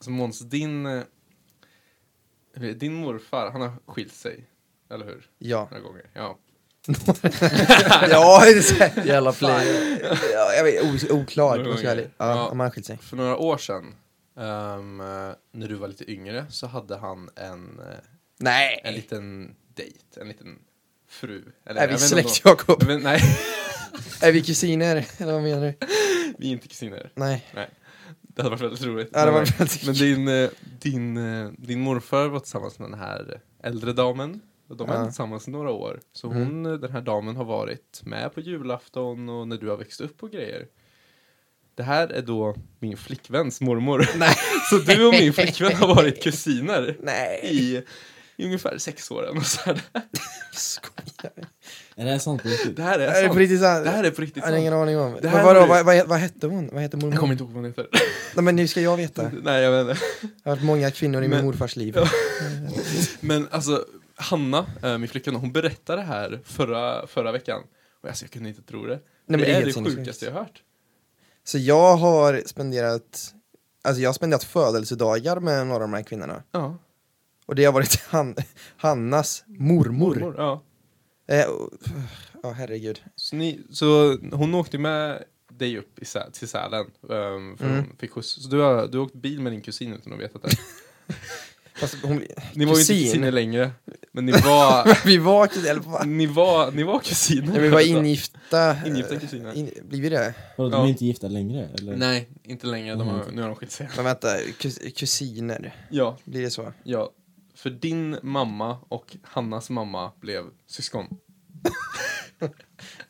Så Måns, din, eh, din morfar, han har skilt sig, eller hur? Ja. Några gånger. Ja. ja, Jävla Fan, ja, jag vet, oklart. Måste jag ärlig. gånger. Ja, Ja. om han har skilt sig. För några år sedan, eh, när du var lite yngre, så hade han en, eh, en Nej! liten dejt, en liten fru. Eller, Är jag vi släkt, om- Jakob? Nej, Är vi kusiner? Eller vad menar du? vi är inte kusiner. Nej. Det hade varit väldigt roligt. Ja, det var väldigt Men din, eh, din, eh, din morfar var tillsammans med den här äldre damen. Och de var Ja. tillsammans i några år. Så Mm. hon, eh, den här damen har varit med på julafton och när du har växt upp och grejer. Det här är då min flickväns mormor. Nej. Så du och min flickvän har varit kusiner Nej. i, i ungefär sex år. Skojar. Är det här sant på riktigt? Det här är sant. på riktigt sant? Det här är på riktigt Jag har ingen sant. aning om. Det här Men vadå, vad, vad, vad hette hon? Vad hette mormor? Jag kommer inte ihåg vad hon heter. Nej, men nu ska jag veta. Nej, jag vet inte. Jag har varit många kvinnor i min Men- morfars liv. Ja. Men alltså, Hanna, äh, min flickvän, hon berättade det här förra, förra veckan. Och alltså, jag kunde inte tro det. men det, det är är helt det sinnessjukt. sjukaste jag har hört. Så jag har spenderat, alltså jag har spenderat födelsedagar med några av de här kvinnorna. Ja. Och det har varit Han, Hannas mormor. Mormor, ja. Eh, Ja, herregud. Så, ni, så hon åkte med dig upp i Sä, till Sälen. Um, för Mm. hon fick skjuts. Så du har, du har åkt bil med din kusin utan att veta det. Fast hon, Ni var ju inte Kusin? kusiner längre. Men ni var, vi var kusiner, eller vad? ni var, ni var kusiner. Nej, vi var ingifta. Ingifta kusiner. In, blir vi det? Vadå, de Ja. är inte gifta längre? Eller? Nej, inte längre. De har, Mm. nu har de skilt sig. Men vänta, kus, kusiner. Ja, Blir det så? ja. För din mamma och Hannas mamma blev syskon.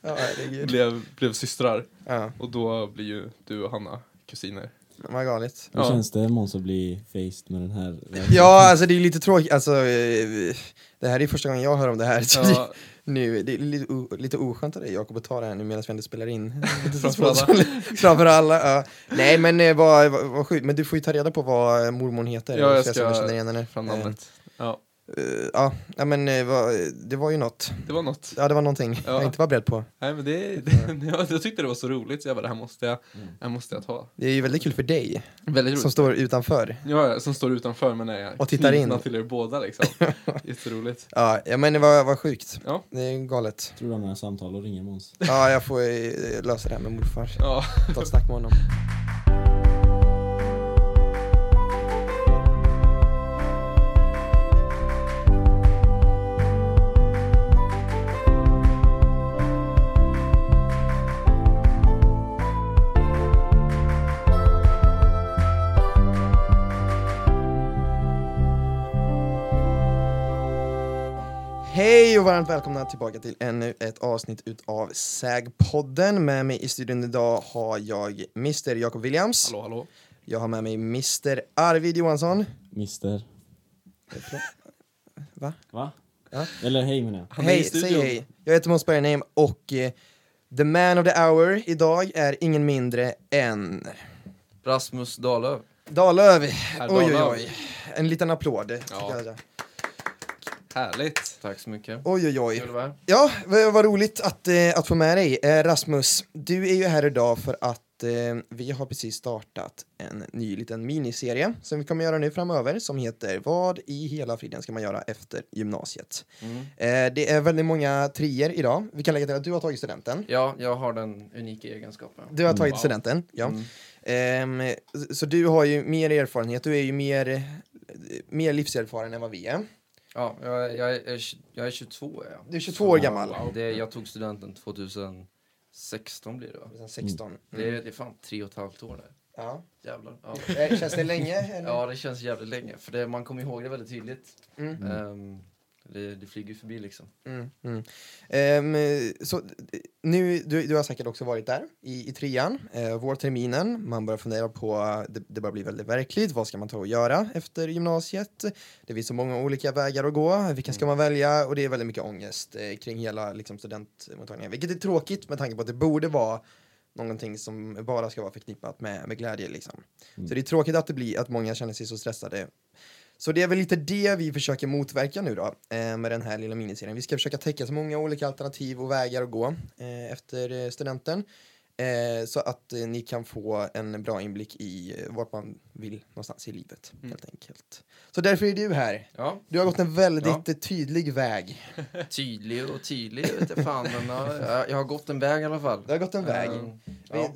Ja, herregud. Blev, blev systrar. Ja, Och då blir ju du och Hanna kusiner. vad galet. Hur Ja. känns det Måns att bli faced med den här? Ja, alltså det är lite tråkigt. Alltså, eh, det här är första gången jag hör om det här. Så det, Ja, nu, det är lite, o, lite oskönt av dig Jakob att ta det här nu medan vi ändå spelar in. Framför alla. Framför alla, ja. Nej men eh, vad, vad, vad sjukt, men du får ju ta reda på vad eh, mormor heter. Ja, jag ska som känner igen henne. fram Eh, namnet. Ja, eh, ja, men eh, vad, det var ju något. det var något. Ja, det var någonting Ja. jag inte var beredd på. Nej, men det, det, jag, jag tyckte det var så roligt så jag bara, det här måste jag, Mm. det här måste jag ta. Det är ju väldigt kul för dig, Väldigt roligt. som står utanför. Ja, som står utanför men är Och tittar in. till er båda liksom. Jätteroligt. Ja, ja men det var, var sjukt. Ja. Det är galet. Tror du har några samtal och ringer Måns? Ja, jag får eh, lösa det här med morfar. Ja. Ta ett snack med honom. och varmt välkomna tillbaka till ännu ett avsnitt utav Sägpodden. Med mig i studion idag har jag Mr Jakob Williams. Hallå, hallå. Jag har med mig Mr Arvid Johansson. Mister? Va? Va? Ja. Eller hej menar jag. Han är i Hej, studion. säg hej. Jag heter Måns Bergenheim och eh, the man of the hour idag är ingen mindre än Rasmus Dahlöf. Dalöv. Herr Oj, oj, Dahlöf. oj. En liten applåd. Ja. Ja. Härligt. Tack så mycket. Oj, oj, oj. Ja, vad, vad roligt att, eh, att få med dig. Eh, Rasmus, du är ju här idag för att eh, vi har precis startat en ny liten miniserie som vi kommer göra nu framöver som heter Vad i hela friden ska man göra efter gymnasiet? Mm. Eh, det är väldigt många trier idag. Vi kan lägga till att du har tagit studenten. Ja, jag har den unika egenskapen. Du har tagit Wow. studenten, ja. Mm. Ehm, så du har ju mer erfarenhet, du är ju mer, mer livserfaren än vad vi är. Ja, jag, är- jag, är, jag är 22 är jag. Du är 22 år gammal. Wow. Det, jag tog studenten 2016 blir det va? Sen 16. Det, är, det är fan tre och ett halvt år där. Ja. Jävlar. Ja. Eh, Känns det länge? Eller? ja, det känns jävligt länge. För det, man kommer ihåg det väldigt tydligt. Mm. Ehm, det, det flyger förbi liksom. Mm, mm. Ehm, så nu, du, du har säkert också varit där i, i trean, eh, vårterminen. Man börjar fundera på, det, det börjar bli väldigt verkligt. Vad ska man ta och göra efter gymnasiet? Det finns så många olika vägar att gå. Vilken ska man välja? Och det är väldigt mycket ångest eh, kring hela liksom, studentmottagningen. Vilket är tråkigt med tanke på att det borde vara någonting som bara ska vara förknippat med, med glädje. Liksom. Mm. Så det är tråkigt att det blir att många känner sig så stressade så det är väl lite det vi försöker motverka nu då eh, med den här lilla miniserien. Vi ska försöka täcka så många olika alternativ och vägar att gå eh, efter eh, studenten. Eh, så att eh, ni kan få en bra inblick i eh, vart man vill någonstans i livet, Mm. helt enkelt. Så därför är du här. Ja, Du har gått en väldigt Ja. tydlig väg. tydlig och tydlig, vet jag fan. Men ja, jag, jag har gått en väg i alla fall. Du har gått en väg. Eh, ja.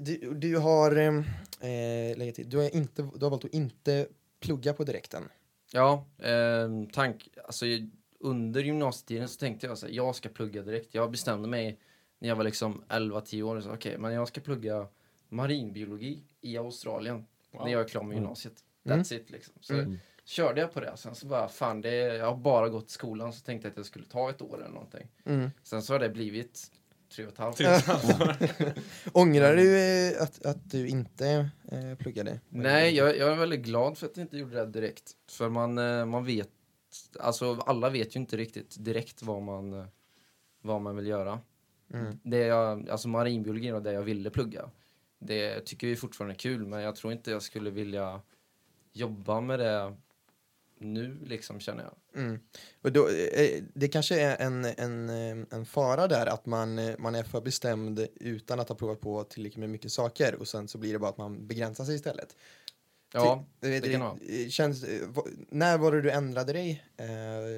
Du, du har, eh, till, du har, inte, du har valt att inte plugga på direkten. Ja, eh, tank, alltså, under gymnasietiden så tänkte jag så här, jag ska plugga direkt. Jag bestämde mig när jag var liksom 11-10 år, så okej, men jag ska plugga marinbiologi i Australien Wow. när jag är klar med gymnasiet. Mm. That's it liksom. Så Mm. körde jag på det. Sen så bara, fan, det, jag har bara gått i skolan så tänkte jag att jag skulle ta ett år eller någonting. Mm. Sen så har det blivit tre och ett halvt. Ångrar du eh, att, att du inte eh, pluggade? Nej, jag, jag är väldigt glad för att jag inte gjorde det direkt. För man, eh, man vet, alltså alla vet ju inte riktigt direkt vad man, eh, vad man vill göra. Mm. Det jag, alltså marinbiologi och det jag ville plugga. Det tycker jag är fortfarande kul, men jag tror inte jag skulle vilja jobba med det nu liksom känner jag. Mm. Och då, eh, det kanske är en, en, eh, en fara där att man, eh, man är för bestämd utan att ha provat på tillräckligt med mycket saker och sen så blir det bara att man begränsar sig istället. Ja, det, det kan vara. känns, eh, när var det du ändrade dig? Eh,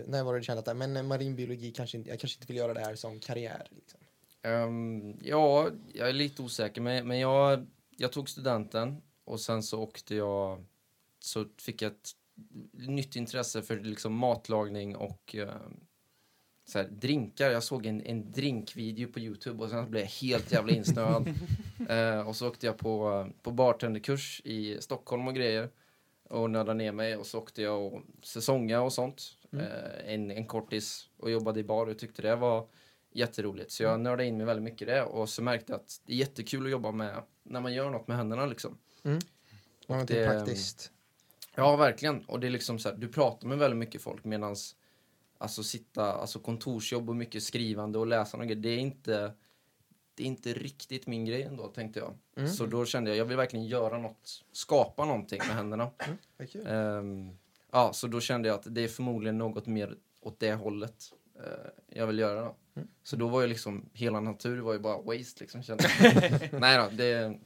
när var det du kände att "Nej, men, eh, marinbiologi kanske inte, jag kanske inte vill göra det här som karriär? Liksom. Ehm, ja, jag är lite osäker, men, men jag, jag tog studenten och sen så åkte jag, så fick jag ett nytt intresse för liksom matlagning och ehm, så här, drinkar. Jag såg en, en drinkvideo på Youtube och sen blev jag helt jävla insnöad. Eh, och så åkte jag på, på bartenderkurs i Stockholm och grejer och nördade ner mig och så åkte jag och säsonga och sånt. Mm. Eh, en, en kortis och jobbade i bar och tyckte det var jätteroligt. Så jag nördade in mig väldigt mycket i det och så märkte jag att det är jättekul att jobba med när man gör något med händerna liksom. Någonting det- praktiskt. Ja, verkligen. Och det är liksom så här, du pratar med väldigt mycket folk medans alltså sitta, alltså kontorsjobb och mycket skrivande och läsande och grejer, det är inte det är inte riktigt min grej ändå, tänkte jag. Mm. Så då kände jag, jag vill verkligen göra något, skapa någonting med händerna. Kul. Ehm, ja, så då kände jag att det är förmodligen något mer åt det hållet eh, jag vill göra. Då. Mm. Så då var ju liksom, hela natur var ju bara waste liksom. Kände. Nej då, det,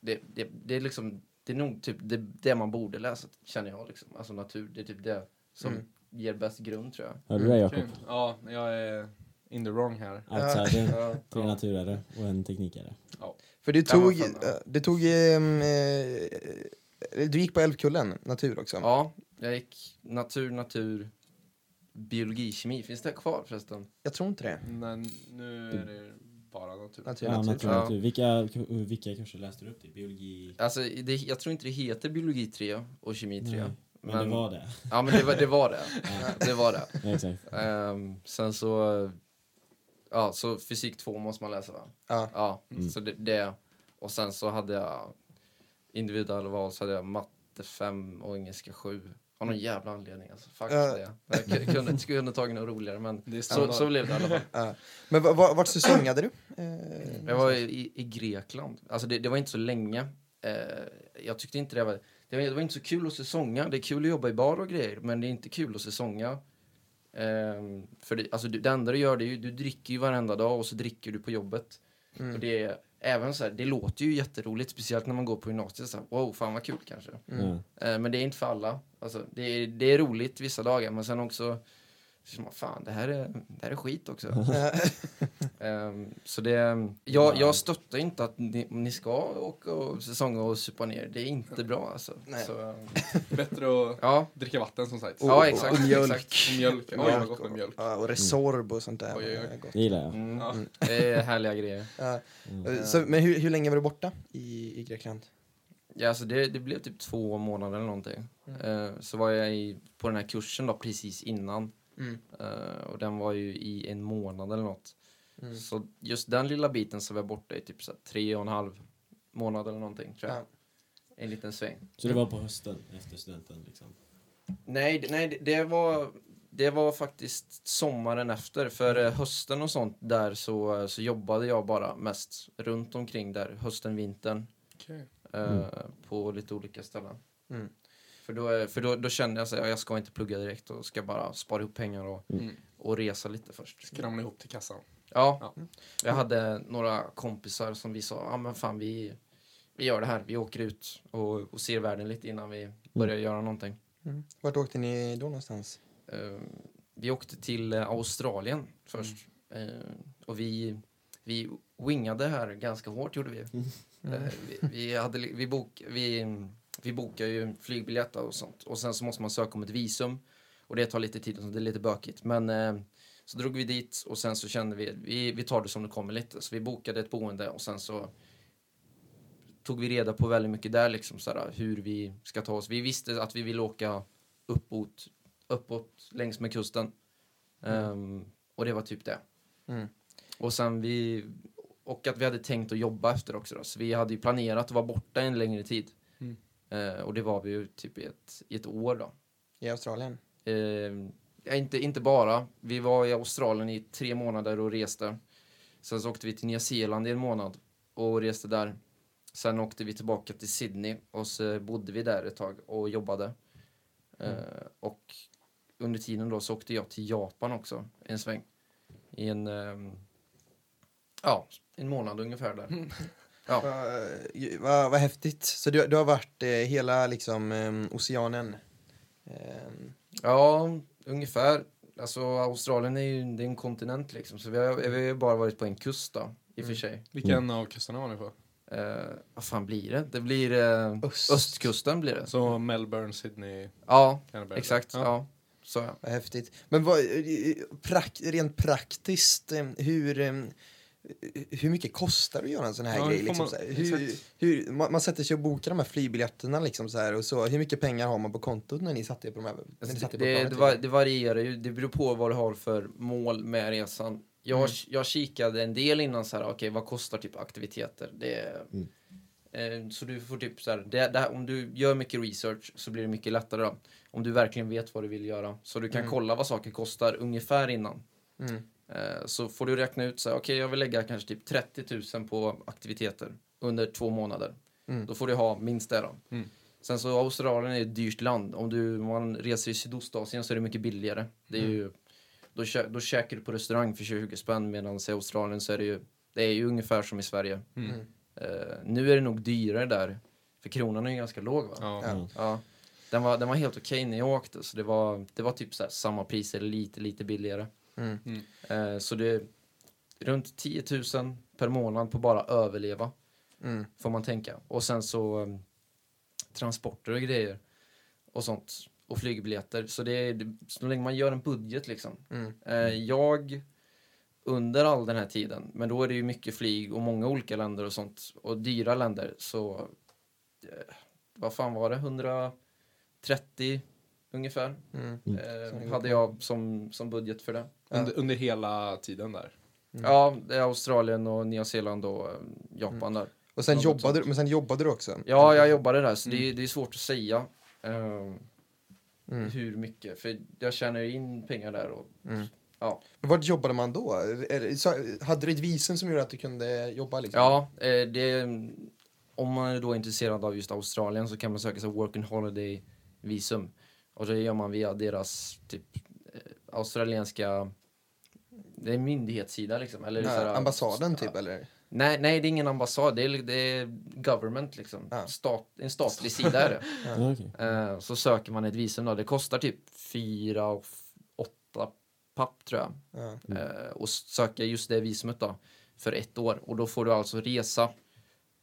det, det, det är liksom, det är nog typ det, det man borde läsa, känner jag liksom. Alltså natur, det är typ det som Mm. ger bäst grund tror jag. Hörde du det Jakob? Okej. Ja, jag är in the wrong här. Outsider, Ja, tre Ja. naturare och en teknikare. För du tog, fan, ja. eh, du tog, eh, du gick på Älvkullen, natur också. ja, jag gick natur, natur, biologi, kemi. Finns det kvar förresten? Jag tror inte det. Men nu är det bara natur. Natur, Ja, natur. natur, Ja. natur. Vilka, vilka kurser läste du upp till? Biologi? Alltså, det, jag tror inte det heter biologi 3 och kemi 3. Nej, men, det var det. Ja, men det var det. Var det. Ja, det, var det. ja, exakt. Ehm, sen så... Ja, så fysik 2 måste man läsa va? Ja. Ja, Mm. så det, det. Och sen så hade jag individuella val så hade jag matte 5 och engelska 7. Av någon jävla anledning alltså. Fuck Ja. det. Jag ku- kunde, skulle kunde tagit något roligare men Det så, så blev det i alla fall. Ja. Men va- va- vart säsongade du? Eh, Jag var i, i Grekland. Alltså det, det var inte så länge. Eh, jag tyckte inte det var... Det var, det var inte så kul att säsonga. Det är kul att jobba i bar och grejer, men det är inte kul att säsonga. Eh, för det, alltså det, enda du gör, det är ju, du dricker ju varenda dag och så dricker du på jobbet. Mm. Och det är även så här, det låter ju jätteroligt, speciellt när man går på gymnasiet. Så här, wow, fan vad kul kanske. Mm. Eh, men det är inte för alla. Alltså, det, är, det är roligt vissa dagar, men sen också... Så man, fan, det här är, det här är skit också. Ehm, så det, jag, jag stöttar inte att ni, ni ska åka och säsonga och supa ner. Det är inte bra alltså. Nej. Så, ehm, Bättre att ja, dricka vatten som sagt. ja, exakt. och mjölk. Exakt. Och mjölk. Ja. vad gott med mjölk. Ja, och Resorb och sånt där. Oj, oj, oj. Det är gott. Det gillar jag. Mm, Ja. det är härliga grejer. Ja. Eh, Så, men hur, hur länge var du borta i, i Grekland? Ja, alltså det, det blev typ två månader eller någonting. Mm. Eh, så var jag i, på den här kursen då precis innan. Mm. Eh, och den var ju i en månad eller något. Mm. Så just den lilla biten så var jag borta i typ så här tre och en halv månad eller någonting tror jag. Ja. En liten sväng. Så det var på hösten efter studenten liksom? Nej, det- nej det- det var, det var faktiskt sommaren efter. För eh, hösten och sånt där så, så jobbade jag bara mest runt omkring där. Hösten, vintern. Okej. Eh, Mm. På lite olika ställen. Mm. För, då, är- för då, då kände jag att jag ska inte plugga direkt och ska bara spara ihop pengar och, Mm. och resa lite först. Skramla ihop till kassan. Ja, Ja. jag hade några kompisar som vi sa, ja men fan vi, vi gör det här, vi åker ut och, och ser världen lite innan vi börjar göra någonting. Mm. Vart åkte ni då någonstans? Eh, vi åkte till eh, Australien först. Eh, och vi, vi wingade här ganska hårt gjorde vi. Eh, vi, vi, hade, vi, bok, vi, vi bokar ju flygbiljett och sånt. Och sen så måste man söka om ett visum. Och det tar lite tid sånt, det är lite bökigt. Men eh, så drog vi dit och sen så kände vi, vi, vi tar det som det kommer lite. Så vi bokade ett boende och sen så tog vi reda på väldigt mycket där liksom såhär, hur vi ska ta oss. Vi visste att vi ville åka uppåt, uppåt längs med kusten. Ehm, och det var typ det. Mm. Och sen vi, och att vi hade tänkt att jobba efter också då. Så vi hade ju planerat att vara borta en längre tid. Mm. Eh, och det var vi ju typ i ett, i ett år då. I Australien? Eh, inte, inte bara. Vi var i Australien i tre månader och reste. Sen så åkte vi till Nya Zeeland i en månad och reste där. Sen åkte vi tillbaka till Sydney och så bodde vi där ett tag och jobbade. Eh, och under tiden då så åkte jag till Japan också en sväng. I en, ehm, ja, en månad ungefär där. Ja. Vad vad- vad häftigt. Så du, du har varit eh, hela liksom eh, oceanen? Ehm, Ja, ungefär. Alltså Australien är ju det är en kontinent liksom. Så vi har, vi har bara varit på en kust då, i och för sig. Vilken av kusterna var ni på? Eh, vad fan blir det? Det blir eh, Öst. östkusten blir det. Så Melbourne, Sydney, Ja, Canberra? exakt. Ja. Så ja. vad häftigt. Men vad, eh, prak, rent praktiskt, eh, hur, eh, hur mycket kostar det att göra en sån här Ja, grej? Liksom, man- så här? Hur, hur, man, man sätter sig och bokar de här flygbiljetterna liksom så här, och så. Hur mycket pengar har man på kontot när ni satte er på de här? när ni Alltså, satte det, på det, planet, det, var, liksom? det varierar ju. Det beror på vad du har för mål med resan. Jag, Mm. jag kikade en del innan så här, okej vad kostar typ aktiviteter? Det, Mm. eh, så du får typ så här, det, det, här- om du gör mycket research så blir det mycket lättare då. Om du verkligen vet vad du vill göra. Så du kan Mm. kolla vad saker kostar ungefär innan. Eh, så får du räkna ut så här, okej jag vill lägga kanske typ 30 000 på aktiviteter under två månader. Mm. Då får du ha minst det då. Mm. Sen så Australien är ett dyrt land. Om du, om man reser i Sydostasien så är det mycket billigare. Det är Mm. ju, då, kä, då käkar du på restaurang för 20 spänn medan i Australien så är det ju, det är ju ungefär som i Sverige. Eh, nu är det nog dyrare där. För kronan är ju ganska låg va? Ja. Ja. Ja. Den var, den var helt okej när jag åkte så det var, det var typ så här samma pris eller lite, lite billigare. Mm. Eh, så det är runt 10 000 per månad på bara överleva, Mm. får man tänka. Och sen så um, transporter och grejer och sånt. Och flygbiljetter. Så det är, så länge man gör en budget liksom. Mm. Eh, jag, under all den här tiden, men då är det ju mycket flyg och många olika länder och sånt. Och dyra länder, så eh, vad fan var det? 130 ungefär Mm. Mm. eh, hade jag som, som budget för det. Under, under hela tiden där. Mm. Ja, det är Australien och Nya Zeeland och eh, Japan där. Och sen Något jobbade, du, men sen jobbade du också? Ja, jag jobbade där, så det, är, det är svårt att säga eh, Mm. hur mycket. För jag tjänar ju in pengar där och Mm. ja. Men Vart jobbade man då? Är- så- Hade du ett visum som gjorde att du kunde jobba? Liksom? Ja, eh, det, om man är då intresserad av just Australien så kan man söka sig work and holiday visum. Och det gör man via deras typ eh, australienska det är en myndighetssida liksom. Eller Nej, så här- ambassaden typ eller? Nej, nej, det är ingen ambassad. Det är, det är government liksom. Ja. Stat, en statlig sida är det. Ja. Eh, så söker man ett visum då. Det kostar typ fyra och åtta papp tror jag. Ja. Eh, och söka just det visumet då. För ett år. Och då får du alltså resa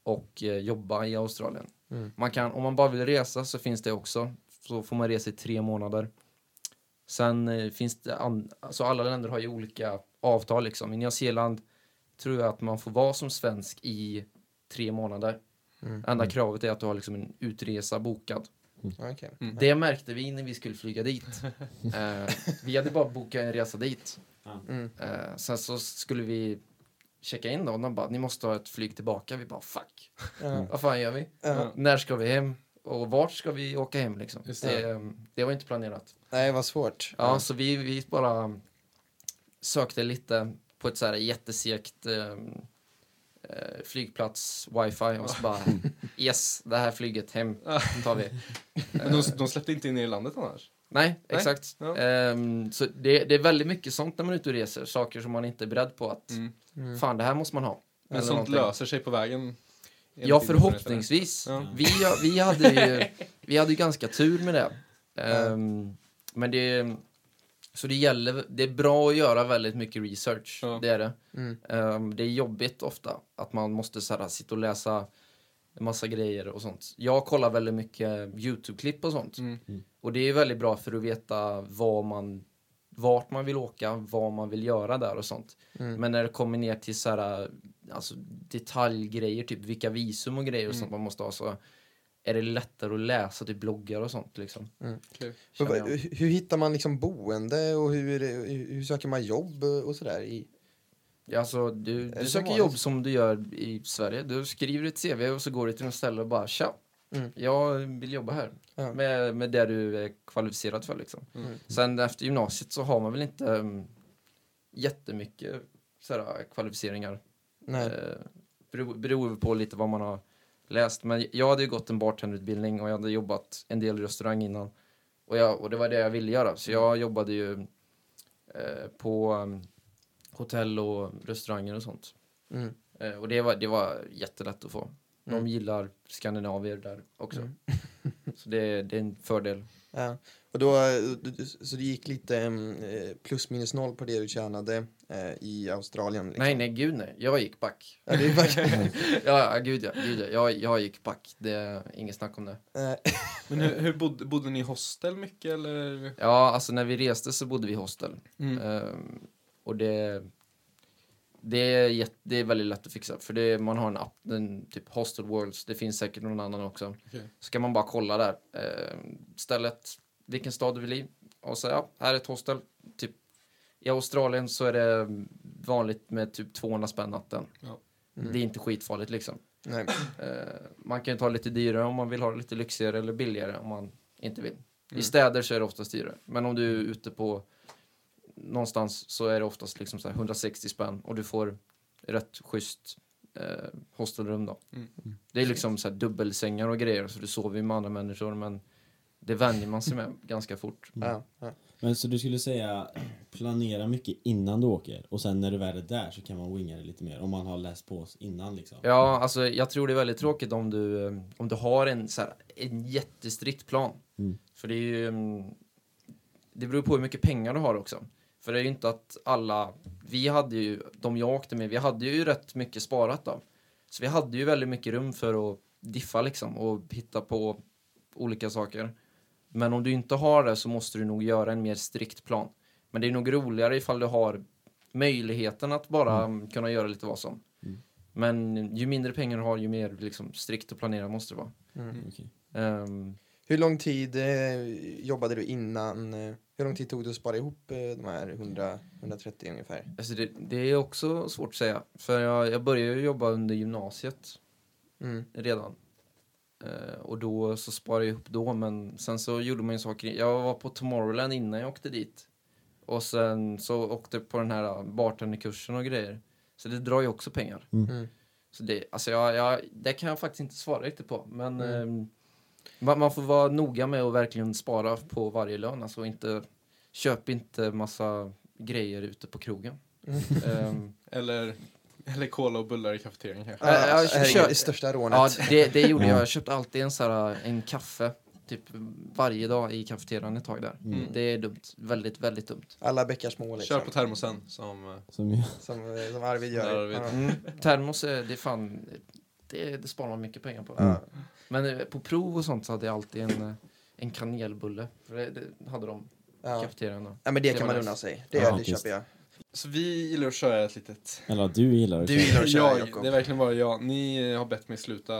och eh, jobba i Australien. Mm. Man kan, om man bara vill resa så finns det också. Så får man resa i tre månader. Sen eh, finns det, an, alltså alla länder har ju olika avtal liksom. I Nya Zeeland tror jag att man får vara som svensk i tre månader. Mm. Enda kravet är att du har liksom en utresa bokad. Okej. Det märkte vi när vi skulle flyga dit. eh, vi hade bara bokat en resa dit. Mm. Eh, sen så skulle vi checka in då och de bara, ni måste ha ett flyg tillbaka. Vi bara, fuck. Vad fan gör vi? När ska vi hem? Och vart ska vi åka hem liksom? Det, det. det var inte planerat. Nej, vad svårt. Ja, så vi, vi bara sökte lite på ett så här jättesegt eh, eh, flygplats wifi och så bara yes, det här flyget hem tar vi. Men de, de släppte inte in er i landet annars? Nej, exakt. Ja. Ehm, så det, det är väldigt mycket sånt när man är ute och reser. Saker som man inte är beredd på att Mm. Mm. fan, det här måste man ha. Men Eller sånt någonting. löser sig på vägen. Ja, erfarenhet, förhoppningsvis. Ja. Vi, vi, hade ju, vi hade ju ganska tur med det. Ehm, men det... Så det gäller, det är bra att göra väldigt mycket research. Ja. Det är det. Mm. Ehm, det är jobbigt ofta att man måste så här, sitta och läsa en massa grejer och sånt. Jag kollar väldigt mycket YouTube-klipp och sånt. Mm. Och det är väldigt bra för att veta vad man, vart man vill åka, vad man vill göra där och sånt. Mm. Men när det kommer ner till så här, alltså detaljgrejer, typ vilka visum och grejer och Mm. sånt man måste ha så är det lättare att läsa typ bloggar och sånt liksom. Känner Hur, hittar man liksom boende och hur, hur, hur söker man jobb och sådär? I, Ja, Alltså, du, du söker jobb som du gör i Sverige. Du skriver ett CV och så går du till en ställe och bara tja, Mm. jag vill jobba här. Ja. Med, med det du är kvalificerad för liksom. Mm. Sen efter gymnasiet så har man väl inte um, jättemycket sådär, kvalificeringar. nej. Eh, beror, beror på lite vad man har läst. Men jag hade ju gått en bartenderutbildning och jag hade jobbat en del i restaurang innan. Och, jag, och det var det jag ville göra. Så jag jobbade ju eh, på um, hotell och restauranger och sånt. Mm. Eh, och det var, det var jättelätt att få. De Mm. gillar skandinavier där också. Mm. Så det, det är en fördel. Ja. Och då, du- du- så det gick lite eh, plus minus noll på det du tjänade eh, i Australien? Liksom. Nej, nej, gud nej. Jag gick back. Ja, är verkligen, ja, ja, gud ja. Gud, ja. Jag, jag gick back. Det är inget snack om det. eh, Men hur, hur bodde, bodde ni i hostel mycket eller? Ja, alltså när vi reste så bodde vi i hostel. Mm. Ehm, och det, det, är jätte, det är väldigt lätt att fixa. För det, man har en app, den, typ Hostel Worlds, det finns säkert någon annan också. Okej. Så kan man bara kolla där. Ehm, stället, vilken stad du vill i. Och så, ja, här är ett hostel. Typ, I Australien så är det vanligt med typ 200 spänn natten. Ja. Mm. Det är inte skitfarligt liksom. nej. Eh, man kan ju ta lite dyrare om man vill ha det lite lyxigare eller billigare om man inte vill. Mm. I städer så är det oftast dyrare. Men om du är ute på någonstans så är det oftast liksom så här 160 spänn och du får rätt schysst eh, hostelrum då. Mm. Det är liksom så här dubbelsängar och grejer så du sover ju med andra människor men det vänjer man sig med ganska fort. Ja, ja. Men så du skulle säga planera mycket innan du åker och sen när du väl är där så kan man winga det lite mer om man har läst på oss innan liksom. Ja, alltså jag tror det är väldigt tråkigt om du, eh, om du har en, så här, en jättestrikt plan. Mm. För det är ju... mm, Det beror på hur mycket pengar du har också. För det är ju inte att alla... Vi hade ju, de jag åkte med, vi hade ju rätt mycket sparat då. Så vi hade ju väldigt mycket rum för att diffa liksom och hitta på olika saker. Men om du inte har det så måste du nog göra en mer strikt plan. Men det är nog roligare ifall du har möjligheten att bara mm. kunna göra lite vad som. Mm. Men ju mindre pengar du har, ju mer liksom, strikt och planerat måste det vara. Mm. Okej. Ehm, Hur lång tid eh, jobbade du innan? Eh, hur lång tid tog det att spara ihop eh, de här 100, 130 ungefär? alltså det, det är också svårt att säga. För jag, jag började jobba under gymnasiet Mm. redan. Eh, och då så sparade jag ihop då, men sen så gjorde man ju saker. Jag var på Tomorrowland innan jag åkte dit. Och sen så åkte jag på den här bartenderkursen och grejer. Så det drar ju också pengar. Mm. Så det, alltså jag, jag, det kan jag faktiskt inte svara riktigt på. Men Mm. ehm, man, man får vara noga med att verkligen spara på varje lön. Alltså inte, köp inte massa grejer ute på krogen. Mm. Ehm, Eller, eller cola och bullar i kafeterian kanske? Ja, jag alltså, det största rånet. ja, det, det gjorde Ja. jag. Jag köpte alltid en, så här, en kaffe typ varje dag i kafeterian ett tag där. Mm. Det är dumt. Väldigt, väldigt dumt. Alla bäckar små liksom. Kör på termosen som... eh, Som som, eh, som Arvid gör. Arvid. Mm. Termos, är, det är fan... Det, det sparar man mycket pengar på. Ja. Men eh, på prov och sånt så hade jag alltid en, eh, en kanelbulle. För det, det hade de i Ja. kafeterian ja, men det Det kan man unna sig. Det, Ja, det köper jag. Så vi gillar att köra ett litet... Eller du gillar att Du gillar att köra, jag, det är verkligen bara jag. Ni har bett mig sluta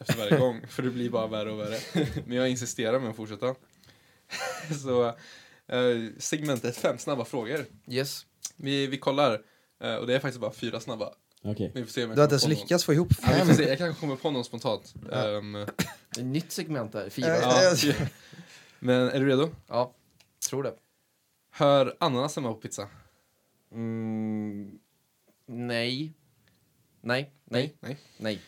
efter varje gång, för det blir bara värre och värre. Men jag insisterar med att fortsätta. Så eh, segmentet fem snabba frågor. Yes. Vi, vi kollar, eh, och det är faktiskt bara fyra snabba. Okej. Vi får se om jag Du har inte ens lyckats få ihop Ja, vi fem. får se. Jag kanske kommer på någon spontant. Ja. Ett nytt segment där. Fyra. Ja. ja. Men är du redo? Ja, tror det. Hör ananas hemma på pizza? Mm, nej. Nej, nej, Nej. nej.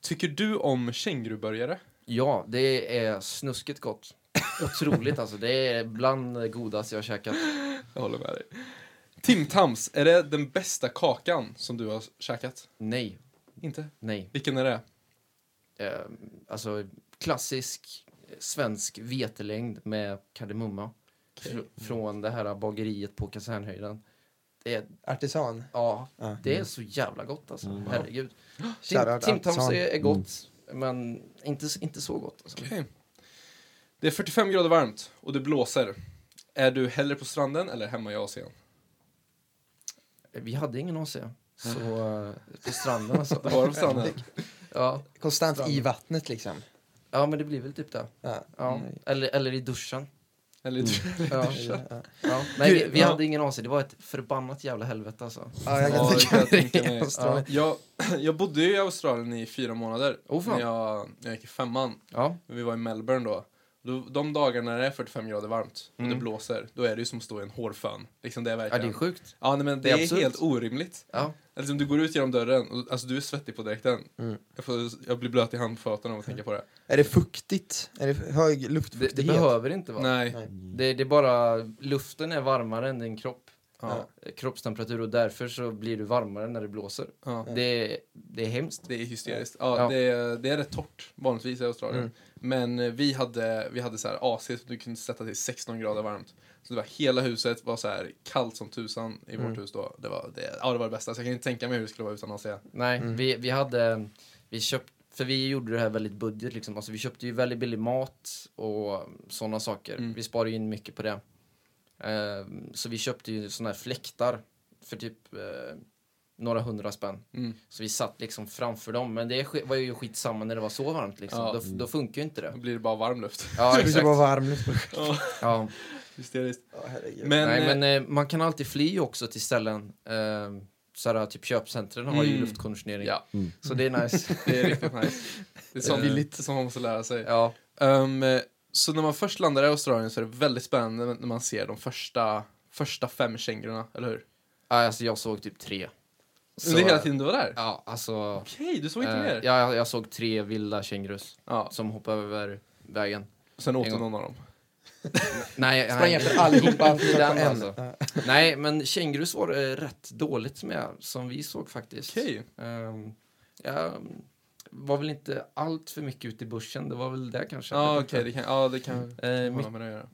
Tycker du om känguruburgare? Ja, det är snuskigt gott. otroligt alltså. Det är bland det godaste jag har käkat. Jag håller med dig. Tim Tams, är det den bästa kakan som du har käkat? Nej, Inte? nej. Vilken är det? Eh, alltså klassisk eh, svensk vetelängd med kardemumma. Fr- från det här bageriet på Kasernhöjden. Det är, Artisan. ja, Ja. det är så jävla gott alltså. Mm. Herregud. Tim, Timtams är, är gott, men inte, inte så gott. Alltså. Okej. Det är 45 grader varmt och det blåser. Är du hellre på stranden eller hemma i Asien? Vi hade ingen AC. Så eh, på stranden alltså. Det var på stranden? Ja. Konstant Strand. i vattnet liksom. ja, men det blir väl typ det. Ja. Ja. Mm. Eller, eller i duschen. Eller Ja. Ja, ja. Ja. Nej, vi, vi Ja. hade ingen AC. Det var ett förbannat jävla helvete alltså. Ja, jag Ja, kan kan jag tänka tänka mig. mig. Australien. Jag, jag bodde ju i Australien i fyra månader. Oh, fan. när, jag, när jag gick i femman. Ja. Vi var i Melbourne då. Då de dagarna när det är 45 grader varmt och Mm. det blåser, då är det ju som att stå i en hårfön. Liksom det är ja, verkligen... det är sjukt. Ja, nej, men det, Det är är, absurt. helt orimligt. Ja. Alltså, du går ut genom dörren och alltså, du är svettig på direkten. Mm. Jag, får, jag blir blöt i handflatorna av att tänka på det. Är det fuktigt? Är det hög Det, luftfuktighet? det behöver inte vara. Nej. Nej. Det, det är bara, luften är varmare än din kropp. Ja. Eh, Kroppstemperatur och därför så blir du varmare när det blåser. Ja. Det, det är hemskt. Det är hysteriskt. Ja, Ja. Det, är, det är rätt torrt vanligtvis i Australien. Mm. Men eh, vi hade, vi hade så här AC som du kunde sätta till 16 grader varmt. Så det var hela huset var så här kallt som tusan i Mm. vårt hus då. Det var det, ja, det var det bästa. Så jag kan inte tänka mig hur det skulle vara utan AC. Nej, Mm. vi, vi hade, vi köpt, för vi gjorde det här väldigt budget liksom. Alltså vi köpte ju väldigt billig mat och sådana saker. Mm. Vi sparade in mycket på det. Eh, så vi köpte ju sådana här fläktar för typ eh, några hundra spänn. Mm. Så vi satt liksom framför dem. Men det var ju skitsamma när det var så varmt liksom. Ja. Då, då funkar ju inte det. Då blir det bara varm luft. Ja, Det ska exakt. vara varm luft. Ja, Ja. hysteriskt. Herregud. Men, Nej, eh, men eh, man kan alltid fly också till ställen. Eh, såhär, typ köpcentren har ju Mm. luftkonditionering. ja, Så det är nice. det är riktigt nice. Det är Eh. det är sånt man måste lära sig. ja. Ehm, eh, så när man först landar i Australien så är det väldigt spännande när man ser de första, första fem kängurorna, eller hur? Ja, Alltså jag såg typ tre. Så- Under hela tiden du var där? Ja, alltså. Okej, du såg inte eh, mer? ja, jag, jag såg tre vilda kängurus Ja. som hoppade över vägen. Sen åt du någon av dem? Nej, Sprang efter allihopa den en. alltså. Ja. Nej, men kängurus var det rätt dåligt med, som vi såg faktiskt. Okej. Ehm, jag var väl inte allt för mycket ute i bussen, det var väl det kanske. Ja, okej, vet det kan, ja, det kan inte. Eh, mitt, med att göra.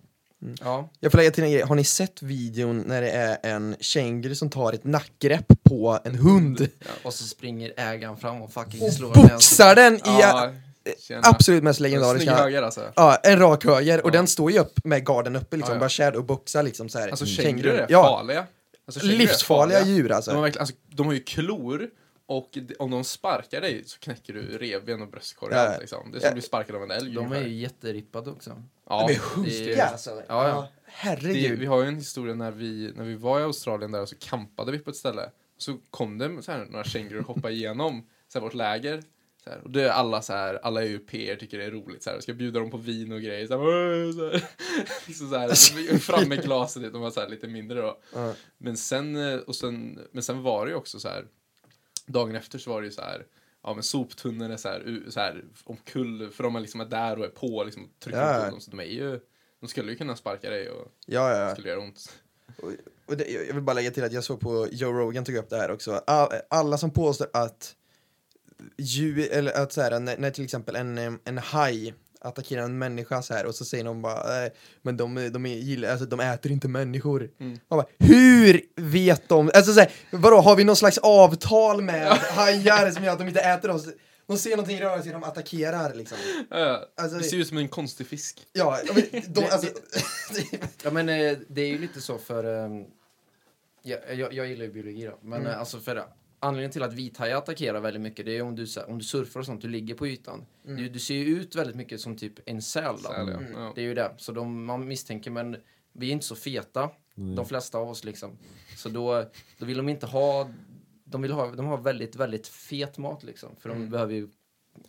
ja. Jag får lägga till en grej, har ni sett videon när det är en känguru som tar ett nackgrepp på en hund? Och så springer ägaren fram och fucking Och slår den. boxar den i Ja, tjena. absolut mest legendariska... höger alltså. Ja, en rak höger och Ja. den står ju upp med garden uppe liksom, Ja, ja. bara shadowboxar liksom så här. Alltså Känguru. kängurur är Ja, farliga. Alltså, kängurur är livsfarliga farliga. djur De har, alltså. verkligen, alltså, de har ju klor och om de sparkar dig så knäcker du revben och bröstkorg och Ja. liksom. Det är som Ja. att bli sparkad av en älg De är ju jätterippade också. Ja, De är det hungriga alltså. ja. Ja, det, herregud. vi har ju en historia när vi, när vi var i Australien där och så campade vi på ett ställe. Så kom det så här, några kängurur hoppa igenom så här, vårt läger. Så här, och det är alla så här, alla europeer tycker det är roligt så här, och ska bjuda dem på vin och grejer. Så här, så här. Så så här, fram med glaset, de var så här, lite mindre då. Ja. Men sen, eh, och sen, men sen var det ju också så här, dagen efter så var det ju så här, ja men soptunnor är så här, så här omkull, för de är liksom är där och är på liksom, och trycker Ja. på dem, så de är ju, de skulle ju kunna sparka dig och Ja, ja, skulle göra ont. Och det, jag vill bara lägga till att jag såg på Joe Rogan tog upp det här också. All, alla som påstår att djur, eller att så här, när, när till exempel en, en haj attackerar en människa så här och så säger de bara äh, men de, de, är, gillar, alltså, de äter inte människor. Mm. Man bara, hur vet de? Alltså så här, vadå, har vi någon slags avtal med hajar som gör att de inte äter oss? De ser någonting röra sig, de attackerar liksom. Ja, Alltså, det ser ut som en konstig fisk. Ja, men de, alltså, Ja men eh, det är ju lite så för... ehm, ja, jag, jag gillar ju biologi då. Men Mm. eh, alltså för anledningen till att vithajar attackerar väldigt mycket det är om du, om du surfar och sånt, du ligger på ytan. Mm. Du, du ser ju ut väldigt mycket som typ en säl då. Säl, ja. Mm. Det är ju det. Så de, man misstänker men vi är inte så feta. Nej. De flesta av oss liksom. Så då, då vill de inte ha... De vill ha, de har väldigt, väldigt fet mat liksom. För de Mm. behöver ju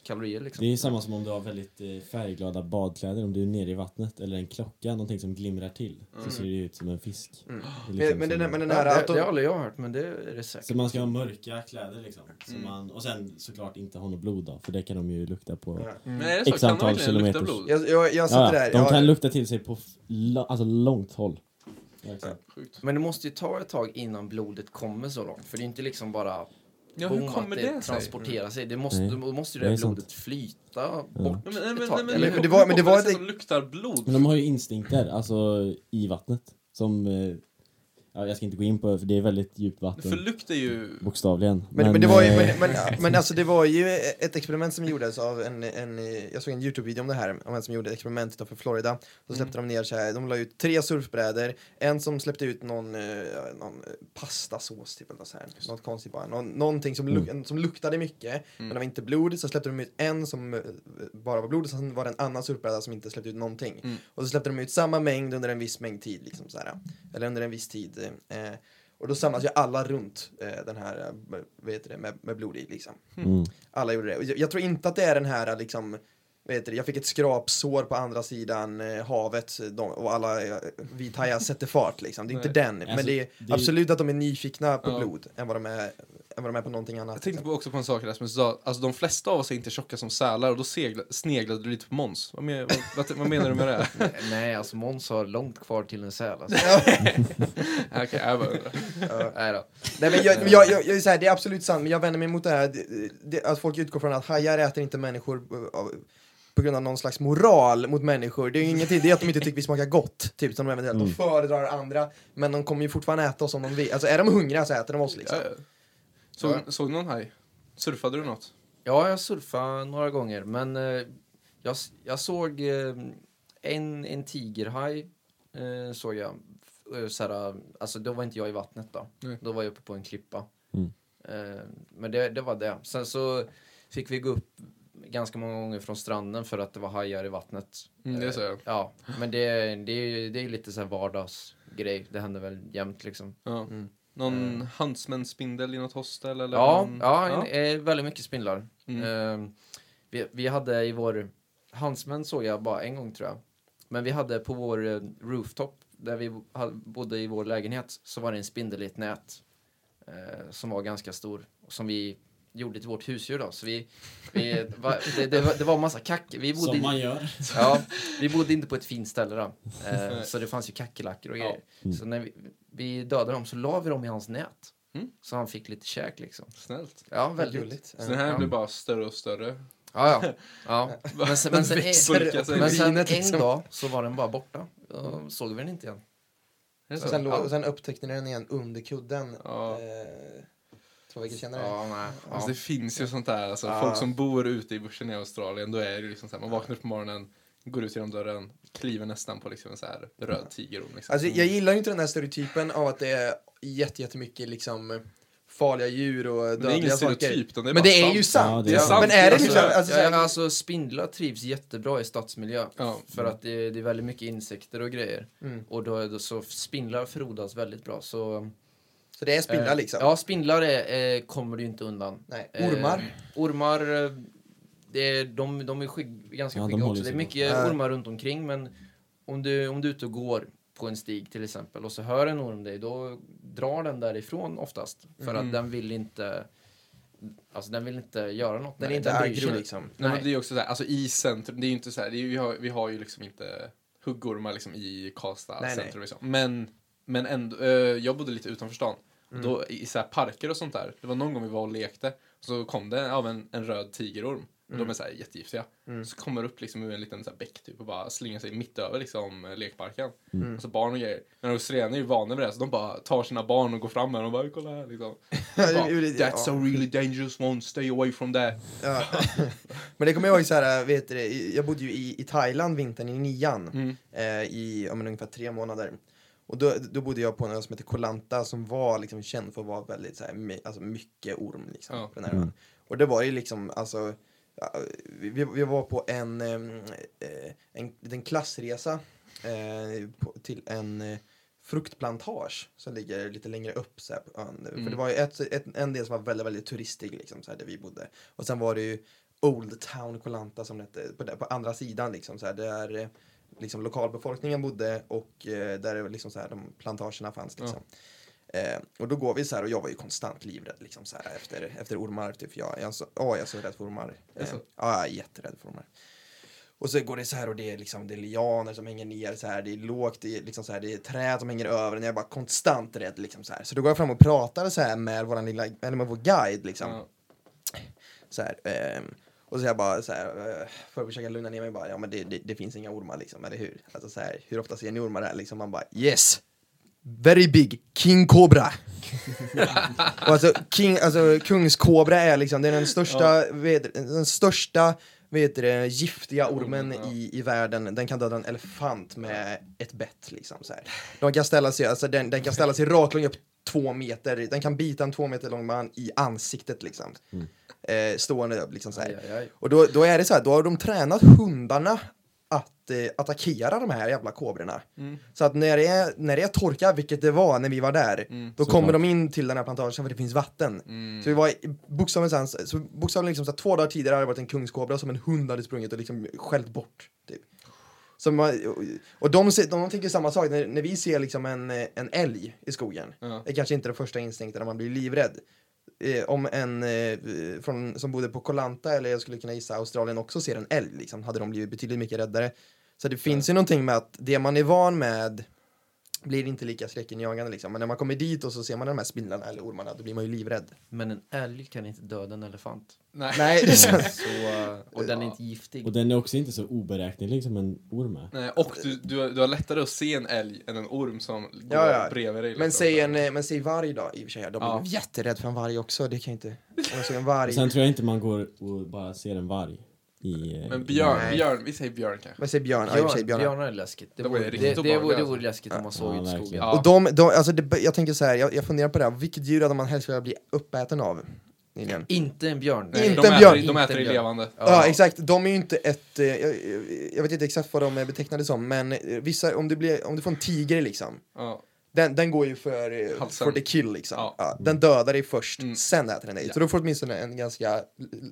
kalorier liksom. Det är samma som om du har väldigt eh, färgglada badkläder om du är nere i vattnet eller en klocka, någonting som glimrar till. Så ser det ut som en fisk. Mm. Det är liksom Men, men, den, som- men den Ja, här... det, att de- det har aldrig jag hört, men det är det säkert. Så man ska ha mörka kläder liksom. Så Mm. man, och sen såklart inte ha något blod då, för det kan de ju lukta på. Men är det så? X Kan de antal lukta blod? Jag, jag, jag sitter Ja, där. de jag, kan lukta till sig på alltså långt håll. Ja. Men det måste ju ta ett tag innan blodet kommer så långt. För det är inte liksom bara Ja, hur kommer att det det sig? transporterar sig. Det måste, Nej. då måste ju Det det sant. blodet flyta bort Nej, men, men, det var- men det var luktar blod. Men de har ju instinkter, alltså i vattnet. Som, eh, ja, jag ska inte gå in på det för det är väldigt djupt vatten. För lukt är ju... Bokstavligen. Men, men, det var ju, eh, men, men, men alltså det var ju ett experiment som gjordes av en, en jag såg en Youtube-video om det här, om en som gjorde ett experiment utanför Florida. Så släppte de ner så här, de la ut tre surfbrädor, en som släppte ut någon, eh, någon pastasås typ eller något så här, något konstigt bara, Någon, någonting som, luk, som luktade mycket, men det var inte blod, så släppte de ut en som eh, bara var blod, och sen var det en annan surfbräda som inte släppte ut någonting. Mm. Och så släppte de ut samma mängd under en viss mängd tid, liksom så här, eller under en viss tid. Eh, och då samlas ju alla runt eh, den här, eh, vad heter det, med, med blod i liksom. mm. Alla gjorde det. Och Jag, jag tror inte att det är den här liksom, vad heter det, jag fick ett skrapsår på andra sidan eh, havet de, och alla eh, vithajar sätter fart liksom. Det är inte den. men Alltså, det är det- absolut att de är nyfikna på Ja. blod än vad de är, än vad de är på någonting annat. Jag tänkte liksom. på också på en sak Rasmus sa, alltså de flesta av oss är inte tjocka som sälar och då segla, sneglade du lite på Måns. Vad, men, vad, vad, menar du med det? Nej, alltså Måns har långt kvar till en säl. Alltså. Okej, jag bara undrar. Nej då. Nej, men jag, jag, jag, jag, är så här, det är absolut sant, men jag vänder mig mot det här det, det, att folk utgår från att hajar äter inte människor eh, av- på grund av någon slags moral mot människor. Det är ju ingenting, det är att de inte tycker vi smakar gott, typ som de eventuellt Mm. de föredrar andra, men de kommer ju fortfarande äta oss om de vill. Alltså är de hungriga så äter de oss liksom. Ja, ja. Såg, såg du någon haj? Surfade du något? Ja, jag surfade några gånger, men eh, jag, jag såg eh, en, en tigerhaj. Eh, såg jag. Eh, såhär, alltså då var inte jag i vattnet då. Nej. Då var jag uppe på en klippa. Mm. Eh, men det, det var det. Sen så fick vi gå upp ganska många gånger från stranden för att det var hajar i vattnet. Mm, det Eh, ser jag. Ja, men det, det, är- det är lite så här vardagsgrej. Det händer väl jämt liksom. Ja. Mm. Någon huntsman-spindel i något hostel? Eller Ja, någon... ja, En, eh, väldigt mycket spindlar. Mm. Eh, vi, vi hade i vår... Huntsman såg jag bara en gång tror jag. Men vi hade på vår eh, rooftop, där vi bodde i vår lägenhet, så var det en spindel i ett nät. Eh, som var ganska stor. Som vi gjorde till vårt husdjur då. Så vi, vi, va, det, det, var, det var massa kack. Vi bodde Som man gör. Ja, vi bodde inte på ett fint ställe då. Eh, så det fanns ju kackerlackor och grejer. Mm. Så när vi, vi dödade dem så la vi dem i hans nät. Mm. Så han fick lite käk liksom. Snällt. Ja, Väldigt gulligt. Så den här Ja. blir bara större och större. Ja, ja. ja. Men sen, men sen, en, men sen en dag så var den bara borta. Då såg vi den inte igen. Så? sen, Ja. sen upptäckte ni den igen under kudden. Ja. Eh, två veckor senare. Ja, nej. Alltså, det finns ju sånt där, alltså, Ja. folk som bor ute i bushen i Australien, då är det ju liksom så här, man vaknar på morgonen, går ut genom dörren, kliver nästan på liksom en så här röd tigerorm. Liksom. Alltså, jag gillar ju inte den här stereotypen av att det är jätte- jättemycket liksom farliga djur och Men det är ingen dödliga saker. stereotyp, det är Men det är sant. ju sant. Ja, det är sant. Men är det Alltså, liksom, alltså, ja, så här- ja, alltså, spindlar trivs jättebra i stadsmiljö. Ja. För att det, det är väldigt mycket insekter och grejer. Mm. Och då, då, så spindlar frodas väldigt bra. Så, Så det är spindlar eh, liksom? Ja, spindlar är, eh, kommer du inte undan. Nej. Eh, Ormar? ormar, det är, de, de är skygg, ganska Ja, de skygga håller också. Det är mycket borta. ormar runt omkring men om du, om du är ute och går på en stig till exempel och så hör en orm dig, då drar den därifrån oftast. För Mm. att den vill inte Alltså den vill inte göra något Den är inte aggro liksom. Nej, men Nej. det är också så här, alltså i centrum, det är ju inte så här, det är, vi, har, vi har ju liksom inte huggormar liksom i Karlstad Nej, nej. centrum liksom. Men, men ändå, eh, jag bodde lite utanför stan. Mm. då i så parker och sånt där, det var någon gång vi var och lekte, så kom det ja, en, en röd tigerorm. Och de är så här jättegiftiga. Mm. Så kommer upp liksom ur en liten så här bäck typ och bara slingar sig mitt över liksom eh, lekparken. Mm. Och så barn och grejer. Men australienare är ju vana vid det, så de bara tar sina barn och går fram med dem och bara kolla här liksom. Bara, That's a really dangerous one, stay away from that. Ja. Men det kommer jag ihåg så här, vet du, jag bodde ju i, i Thailand vintern i nian Mm. eh, i ja, ungefär tre månader. Och då, då bodde jag på en ö som heter Koh Lanta som var liksom känd för att vara väldigt så här, my, alltså mycket orm liksom. Ja. På den här ön. Och det var ju liksom, alltså, vi, vi var på en, em, eh, en liten klassresa eh, på, till en eh, fruktplantage som ligger lite längre upp så här, på ön. För Mm. det var ju ett, ett, en del som var väldigt, väldigt turistig liksom, så här, där vi bodde. Och sen var det ju Old Town Kolanta som det hette, på, på andra sidan liksom så här, där eh, liksom lokalbefolkningen bodde och eh, där liksom så här, de plantagerna fanns liksom. Eh, och då går vi så här och jag var ju konstant livrädd liksom så här efter, efter ormar. Typ, jag, jag, är så, åh, jag är så rädd för ormar. Eh, ja, jag är jätterädd för ormar. Och så går det så här och det är liksom det är lianer som hänger ner så här, det är lågt, det är liksom så här, det är träd som hänger över en. Jag är bara konstant rädd liksom så här. Så då går jag fram och pratar så här med våran lilla, eller med vår guide liksom. Ja. Så här, ehm, och så jag bara så här, eh, för att försöka lugna ner mig bara, ja men det, det, det finns inga ormar liksom, eller hur? Alltså så här, hur ofta ser ni ormar här liksom? Man bara, yes! Very big, King Cobra! och alltså, king, alltså kungskobra är liksom, det är den största, vet, den största vet du, giftiga ormen ja. i, i världen, den kan döda en elefant med ett bett liksom så här. De kan ställa sig, alltså den, den kan ställa sig raklång upp två meter, den kan bita en två meter lång man i ansiktet liksom. Eh, stående upp liksom så här. Aj, aj, aj. Och då, då är det så här, då har de tränat hundarna att eh, attackera de här jävla kobrorna. Mm. Så att när det, är, när det är torka, vilket det var när vi var där, Mm. då kommer de in till den här plantagen för det finns vatten. Mm. Så vi var bokstavligen, så, bokstavligen liksom, så här, två dagar tidigare hade det varit en kungskobra som en hund hade sprungit och liksom skällt bort. Typ. Så man, och- de, ser- de, tänker samma sak, när, när vi ser liksom en, en älg i skogen, Ja. det är kanske inte den första instinkten när man blir livrädd. Eh, om en eh, från, som bodde på Kolanta, eller jag skulle kunna gissa Australien också, ser en älg, liksom, hade de blivit betydligt mycket räddare. Så det finns ju någonting med att det man är van med blir inte lika skräckinjagande liksom. Men när man kommer dit och så ser man de här spindlarna eller ormarna, då blir man ju livrädd. Men en älg kan inte döda en elefant. Nej. Nej, det är sant. Så, och den är inte giftig. Och den är också inte så oberäknelig som en orm är. Nej, och du, du, har- du har lättare att se en älg än en orm som går Ja, ja. bredvid dig. Men liksom. säg, en, men säg varg då, i och för sig. De blir Ja. jätterädd för en varg också, det kan inte... Om jag såg en varg... Sen tror jag inte man går och bara ser en varg i... eh, Men i- björn, Nej. björn, vi säger björn kanske. Men säg björn, ja, för sig Björn, björnar. björnar är läskigt. Det De vore, det, det, vore, det vore läskigt om man såg Ja, ut i skogen. Ja. Och de, de alltså det, jag tänker så här, jag, jag funderar på det här, vilket djur hade man helst velat bli uppäten av? Nyligen. Inte en björn. Nej, Inte de en äter, björn. De Inte äter en i björn. levande. Ja. exakt, de är ju inte ett, eh, jag, jag vet inte exakt vad de är betecknade som, men eh, vissa, om du, blir, om du får en tiger liksom, Ja. Den, den går ju för, Halsen. for the kill liksom. Ja. Ja. den dödar dig först, Mm. sen äter den dig. Ja. Så då får du åtminstone en ganska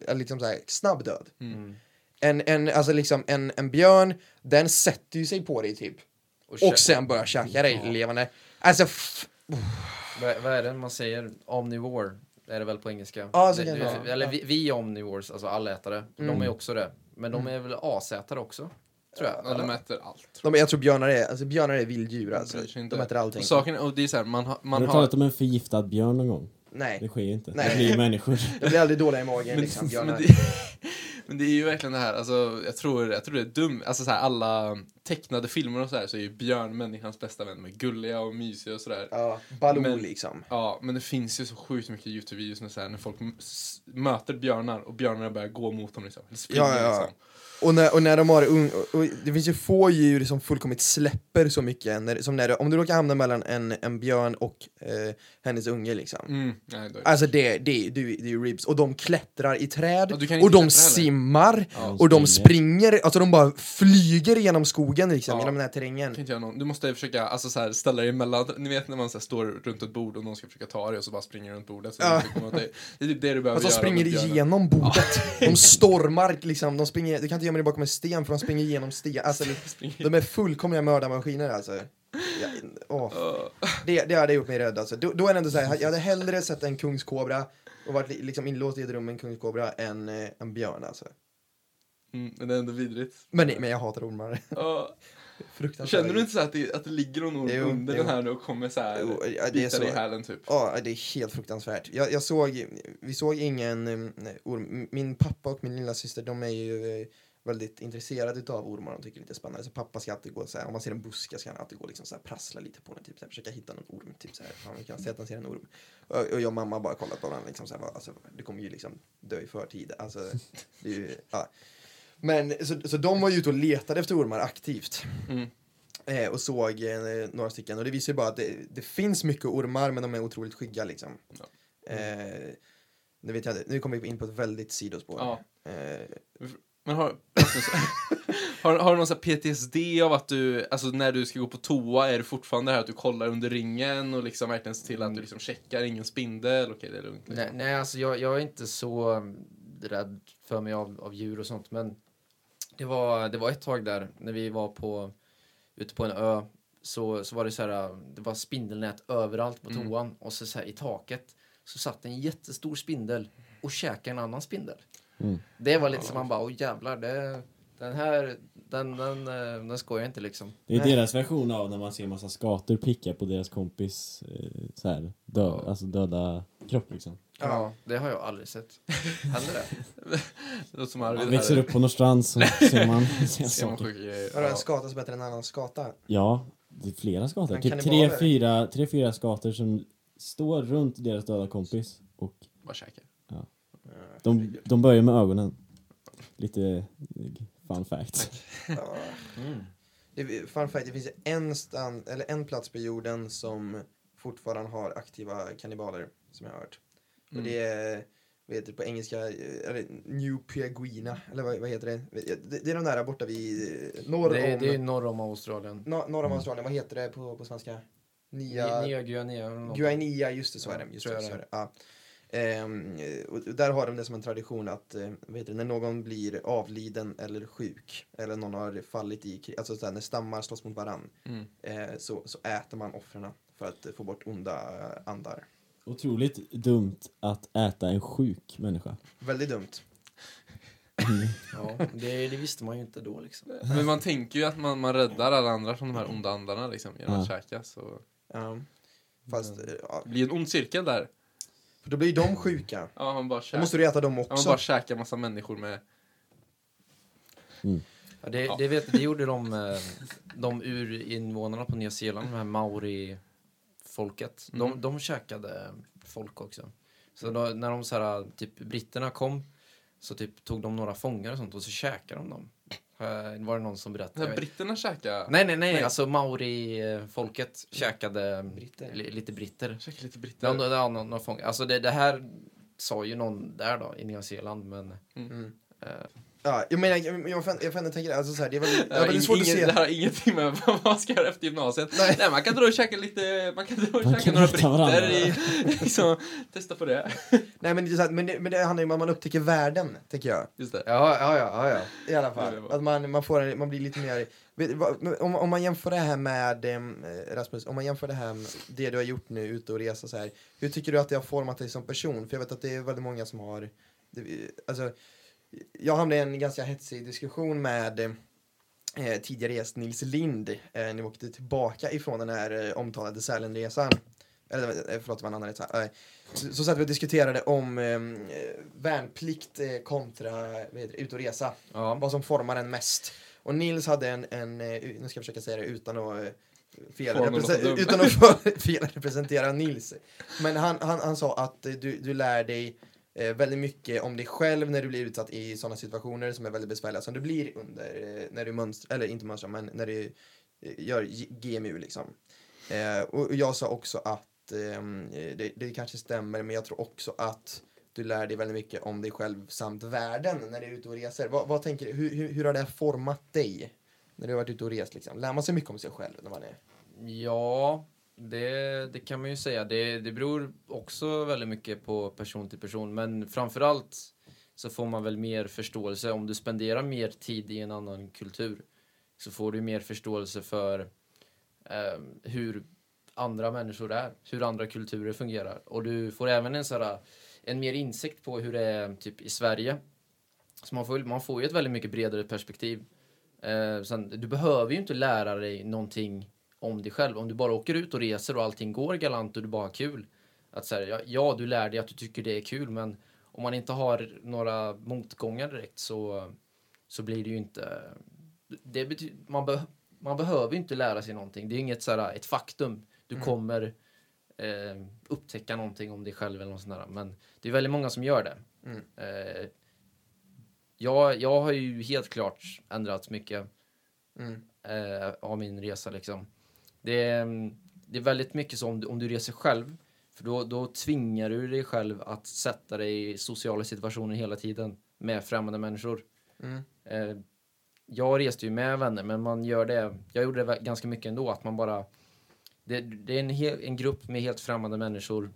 eh, liksom så här, snabb död. Mm. En, en, alltså liksom en, en björn, den sätter ju sig på dig typ. Och, sen börjar käka dig levande. Alltså, f- vad, vad är det man säger? Omnivore är det väl på engelska? Ja, så Det- kan det det- vara. Eller vi, vi är omnivores, alltså allätare. De Mm. är också det. Men de är väl asätare också? Tror jag. Ja, de äter allt. de, jag tror björnar är, alltså björnar är vilddjur alltså. De äter allting. Och saken, och det är så här, man, har- Har man du har... talat om en förgiftad björn någon gång? Det Nej, sker ju inte. Nej. Det blir människor. de blir aldrig dåliga i magen Men, liksom, björnar. men, det, men det är ju verkligen det här, alltså, jag tror, jag tror det är dumt, alltså så här, alla tecknade filmer och så här så är ju björn människans bästa vän, de är gulliga och mysiga och sådär. Ja, Baloo Men- liksom. Ja, men det finns ju så sjukt mycket Youtube-videos när, så här, när folk m- s- möter björnar och björnarna börjar gå mot dem liksom. Eller springer, Ja, ja, ja. liksom. Och när, och när de har och det finns ju få djur som fullkomligt släpper så mycket, när, som när det, om du råkar hamna mellan en, en björn och eh, hennes unge liksom. Mm, nej, då är det. Alltså det, det, det, det är ju ribs, och de klättrar i träd, Ja, du och de simmar, Ja. och de springer. springer, alltså de bara flyger genom skogen liksom, Ja. genom den här terrängen. kan inte göra någon. Du måste försöka alltså, så här, ställa dig emellan. Ni vet när man så här, står runt ett bord och någon ska försöka ta dig och så bara springer runt bordet. Så Ja. det, det är typ det du behöver Alltså de göra. springer mot björnen. igenom bordet, de stormar liksom, de springer, du kan inte gömma dig bakom en sten för de springer igenom sten, alltså de är fullkomliga mördarmaskiner alltså. Ja. Ja. Det, det hade gjort mig rädd alltså. Då, då är det ändå så här, jag hade hellre sett en kungskobra och varit li- liksom inlåst i ett rum med en kungskobra än eh, en björn alltså. Mm, men det är ändå vidrigt. Men, nej, men jag hatar ormar. Fruktansvärt. Känner du inte så att det, att det ligger någon orm Jo, under jo. den här nu och kommer så här Jo, ja, det är bita så. dig i hälen typ? Ja, det är helt fruktansvärt. Jag, jag såg, vi såg ingen um, orm. Min pappa och min lilla syster de är ju eh, väldigt intresserade av ormar. De tycker det är lite spännande. Så pappa ska alltid gå så här, om man ser en buske ska han alltid gå liksom så här, prassla lite på den. Typ så här, försöka hitta någon orm. Typ så här, fan, vi kan se att han ser en orm. Och, och jag och mamma bara kollat på varandra liksom så här, alltså, du kommer ju liksom dö i förtid. Alltså, det är ju, ja. Men så, så de var ju ute och letade efter ormar aktivt. Mm. Eh, och såg eh, några stycken. Och det visar ju bara att det, det finns mycket ormar men de är otroligt skygga liksom. Ja. Eh, nu vet jag inte, nu kommer vi in på ett väldigt sidospår. Ja. Men har, har, har du någon här PTSD av att du, alltså när du ska gå på toa, är det fortfarande här att du kollar under ringen och liksom verkligen ser till att du liksom checkar ingen spindel? Okej, det är lugnt. Liksom. Nej, nej, alltså jag, jag är inte så... rädd för mig av, av djur och sånt. Men det var, det var ett tag där när vi var på, ute på en ö. Så, så var det så här, det var spindelnät överallt på Mm. toan. Och så, så här, i taket så satt en jättestor spindel och käkade en annan spindel. Mm. Det var lite som man bara, åh jävlar, det, den här, den, den, eh, den skojar inte liksom. Det är Nej. deras version av när man ser massa skator pricka på deras kompis eh, så här, dö, alltså döda kropp liksom. Ja, det har jag aldrig sett. Händer det? Det som Arvid Man växer upp på Norrstrand så ser man, ser Ser man saker. sjuka grejer. Har du en skata som heter en annan skata? Ja, det är flera skator. Men Typ tre, fyra, tre, fyra skator som står runt deras döda kompis. Och Bara käkar. De, de börjar med ögonen. Lite eh, fun fact. Ja. Mm. Det, fun fact, det finns en, stand, eller en plats på jorden som fortfarande har aktiva kannibaler, som jag har hört. Och Mm. det är, vad heter det på engelska, eh, eller New Peguina, eller vad, vad heter det? det? Det är de där borta vid, eh, norr Det, om, det är norr om Australien. no, norr om Australien, vad heter det på, på svenska? Nya... Nya Guinea. Guinea, just det, så Ja, är det. Just tror det, jag så är det. Ja. Ehm, och där har de det som en tradition att eh, det, när någon blir avliden eller sjuk eller någon har fallit i krig, alltså såhär, när stammar slåss mot varann Mm. eh, så, så äter man offren för att få bort onda eh, andar. Otroligt dumt att äta en sjuk människa. Väldigt dumt. Ja, det, det visste man ju inte då liksom. Men man tänker ju att man, man räddar alla andra från de här onda andarna liksom, genom att Ja. käka. Så Ja. Fast eh, ja, det blir en ond cirkel där. För då blir de sjuka. Ja, man bara Då käkar, måste du äta dem ja, man också. bara käkar massa människor med... Ja, det, Ja. det, vet, det gjorde de, eh, de urinvånarna på Nya Zeeland, de här maori-folket. Mm. De, de käkade folk också. Så då, när de så här, typ britterna kom så typ tog de några fångar och sånt och så käkade de dem. Eh, Var det någon som berättade? Vet- britterna käkar... Nej, nej, nej, Nej. alltså maori-folket käkade Britter. li, lite britter. Käkar lite britter. De, de, de fångar. Alltså det, det här sa ju någon där då i Nya Zeeland, men Mm. eh, Ja, jag menar, jag, jag, får- jag får ändå tänka, alltså så här, det är väldigt, Det det är väldigt svårt att ingen, se. det har ingenting med vad man ska göra efter gymnasiet. Nej. Nej. man kan dra och käka lite, man kan dra och Man käka kan några britter i, liksom, testa på det. Nej men det, är så här, men, det, men det handlar ju om att man upptäcker världen, tycker jag. Just det. Ja, ja, ja, ja, ja. I alla fall. det Att man, man, får, man blir lite mer... Om, om man jämför det här med, eh, Rasmus, om man jämför det här med det du har gjort nu, ute och resa så här. Hur tycker du att det har format dig som person? För jag vet att det är väldigt många som har, det, alltså, jag hamnade i en ganska hetsig diskussion med eh, tidigare gäst Nils Lind. Eh, ni åkte tillbaka ifrån den här eh, omtalade Sälenresan. Eller eh, förlåt, det var en annan resa. Eh, så, så satt vi och diskuterade om eh, värnplikt eh, kontra det, ut och resa. ja. Vad som formar en mest. Och Nils hade en, en nu ska jag försöka säga det utan att fel, utan att fel representera Nils. Men han, han, han sa att du, du lär dig eh, väldigt mycket om dig själv när du blir utsatt i sådana situationer som är väldigt besvärliga som du blir under eh, när du mönstrar, eller inte mönstrar, men när du eh, gör GMU liksom. Eh, och och jag sa också att ehm, eh, det, det kanske stämmer, men jag tror också att du lär dig väldigt mycket om dig själv samt världen när du är ute och reser. Vad, vad tänker du, hur, hur, hur har det här format dig? När du har varit ute och rest liksom? Lär man sig mycket om sig själv när man är... Ja, det, det kan man ju säga. Det, det beror också väldigt mycket på person till person. Men framförallt så får man väl mer förståelse. Om du spenderar mer tid i en annan kultur så får du mer förståelse för eh, hur andra människor är. Hur andra kulturer fungerar. Och du får även en, sådär, en mer insikt på hur det är typ i Sverige. Så man får, man får ju ett väldigt mycket bredare perspektiv. Eh, sen, du behöver ju inte lära dig någonting om dig själv. Om du bara åker ut och reser och allting går galant och du bara har kul. Att så här, ja, ja, du lär dig att du tycker det är kul, men om man inte har några motgångar direkt så, så blir det ju inte... Det betyder, man, be, man behöver inte lära sig någonting. Det är inget så här, ett faktum. Du Mm. kommer eh, upptäcka någonting om dig själv eller något sånt där. Men det är väldigt många som gör det. Mm. Eh, jag, jag har ju helt klart ändrats mycket Mm. eh, av min resa liksom. Det är, mm, det är väldigt mycket så om du, om du reser själv, för då, då tvingar du dig själv att sätta dig i sociala situationer hela tiden med främmande människor. Mm. Eh, jag reste ju med vänner, men man gör det, jag gjorde det ganska mycket ändå, att man bara, det, det är en, hel, en grupp med helt främmande människor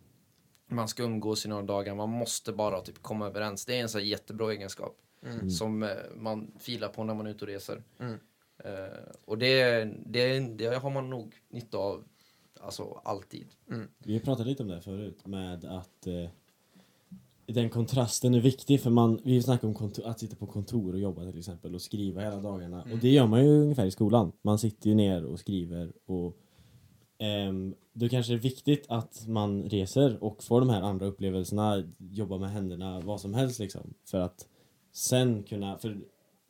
man ska umgås i några dagar, man måste bara typ komma överens. Det är en här jättebra egenskap Mm. som eh, man filar på när man är ute och reser. Mm. Eh, och det, det, det har man nog nytta av alltså alltid. Vi har pratat lite om det förut med att eh, den kontrasten är viktig för man, vi snackar om kontor, att sitta på kontor och jobba till exempel och skriva hela dagarna och det gör man ju ungefär i skolan. Man sitter ju ner och skriver och ehm, då kanske det är viktigt att man reser och får de här andra upplevelserna, jobba med händerna, vad som helst liksom för att sen kunna för,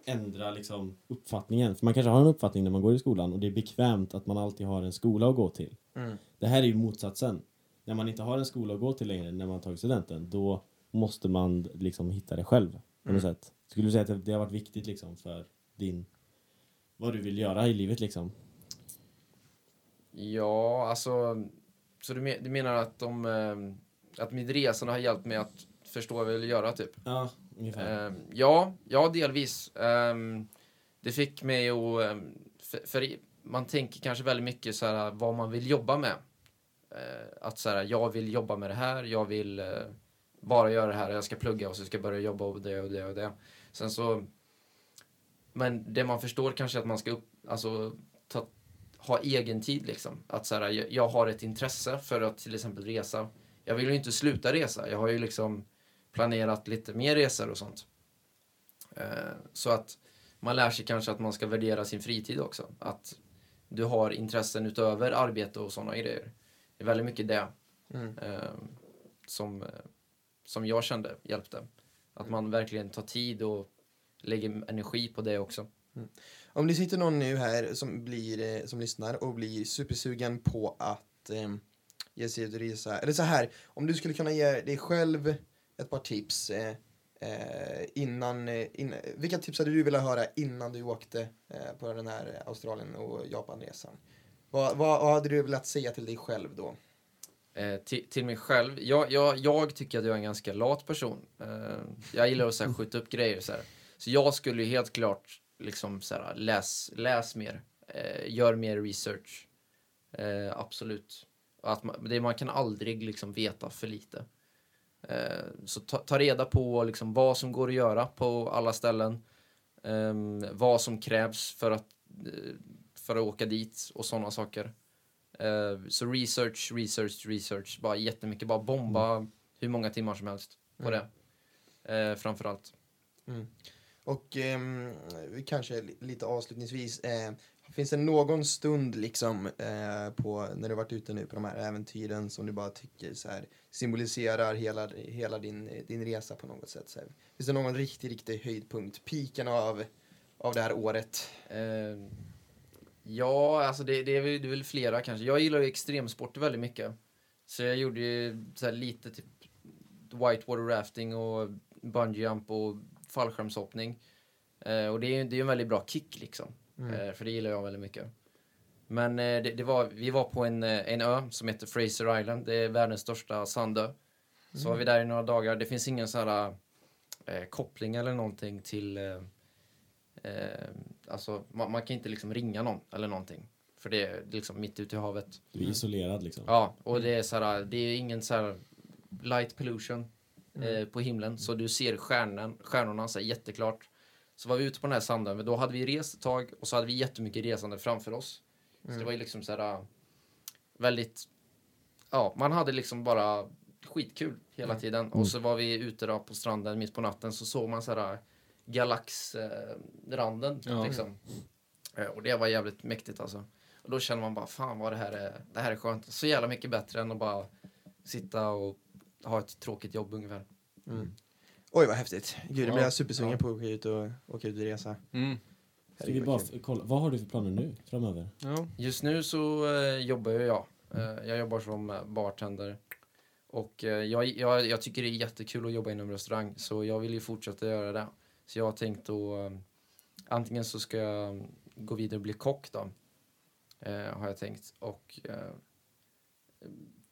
ändra liksom uppfattningen. För man kanske har en uppfattning när man går i skolan och det är bekvämt att man alltid har en skola att gå till. Mm. Det här är ju motsatsen. När man inte har en skola att gå till längre när man tagit studenten, då måste man liksom hitta det själv på något sätt. Skulle du säga att det, det har varit viktigt liksom för din, vad du vill göra i livet liksom? Ja, alltså... Så du, men, du menar att, de, eh, att midresorna har hjälpt mig att förstå vad jag vill göra, typ? Ja, ungefär. Ehm, ja, ja, delvis. Ehm, det fick mig att... Ehm, för, för man tänker kanske väldigt mycket så här, äh, vad man vill jobba med. Att så här, jag vill jobba med det här, jag vill eh, bara göra det här, jag ska plugga och så ska jag börja jobba och det och det och det. Sen så... Men det man förstår kanske är att man ska upp, alltså, ta, ha egen tid liksom. Att så här, jag, jag har ett intresse för att till exempel resa. Jag vill ju inte sluta resa. Jag har ju liksom planerat lite mer resor och sånt. Eh, så att man lär sig kanske att man ska värdera sin fritid också. Att du har intressen utöver arbete och sådana grejer. Det är väldigt mycket det Mm. eh, som, som jag kände hjälpte. Att man verkligen tar tid och lägger energi på det också. Om det sitter någon nu här som, blir, eh, som lyssnar och blir supersugen på att eh, ge sig ut och resa. Eller så här, om du skulle kunna ge dig själv ett par tips eh, eh, innan, eh, in, vilka tips hade du velat höra innan du åkte på den här Australien och Japanresan? Vad, vad, vad hade du velat säga till dig själv då? Eh, till, till mig själv. Jag, jag, jag tycker att jag är en ganska lat person. Eh, jag gillar att så här, skjuta upp grejer. Så, här. så jag skulle ju helt klart liksom så här, läs, läs mer. Eh, gör mer research. Absolut. Att man, det, man kan aldrig liksom veta för lite. Eh, så ta, ta reda på liksom vad som går att göra på alla ställen. Ehm, vad som krävs för att, eh, för att åka dit och sådana saker. Eh, så research, research, research. Bara jättemycket. Bara bomba hur många timmar som helst på det. Eh, framförallt. Och ehm, vi kanske li- lite avslutningsvis, eh, finns det någon stund liksom eh, på, när du varit ute nu på de här äventyren som du bara tycker så här, symboliserar hela, hela din, din resa på något sätt? Så här. Finns det någon riktig, riktig höjdpunkt, piken av, av det här året? Eh, ja, alltså det, det, är väl, det är väl flera kanske. Jag gillar ju extremsporter väldigt mycket. Så jag gjorde ju så här lite typ whitewater rafting och bungee jump och fallskärmshoppning. Eh, och det är ju det är en väldigt bra kick liksom. Eh, för det gillar jag väldigt mycket. Men eh, det, det var, vi var på en, eh, en ö som heter Fraser Island. Det är världens största sandö. Så var vi där i några dagar. Det finns ingen sån här eh, koppling eller någonting till eh, alltså, man, man kan inte liksom ringa någon eller någonting. För det är liksom mitt ute i havet. Du är isolerad liksom. Ja, och det är så här, det är ingen så här light pollution eh, på himlen. Så du ser stjärnan, stjärnorna så här jätteklart. Så var vi ute på den här sanden, men då hade vi rest ett tag och så hade vi jättemycket resande framför oss. Så det var ju liksom så här väldigt, ja, man hade liksom bara skitkul hela tiden. Och så var vi ute då på stranden mitt på natten så såg man så här galaxranden Ja. liksom. Eh, Och det var jävligt mäktigt alltså. Och då känner man bara, fan vad det här är, det här är skönt. Så jävla mycket bättre än att bara sitta och ha ett tråkigt jobb ungefär. Oj vad häftigt. Gud, nu Ja. blir jag supersugen Ja. på att åka ut och åka ut och resa. Mm. Ska vi bara kolla, vad har du för planer nu framöver? Ja. Just nu så eh, jobbar jag. Eh, jag jobbar som eh, bartender. Och eh, jag, jag, jag tycker det är jättekul att jobba inom restaurang, så jag vill ju fortsätta göra det. Så jag har tänkt att eh, antingen så ska jag gå vidare och bli kock då. Eh, har jag tänkt. Och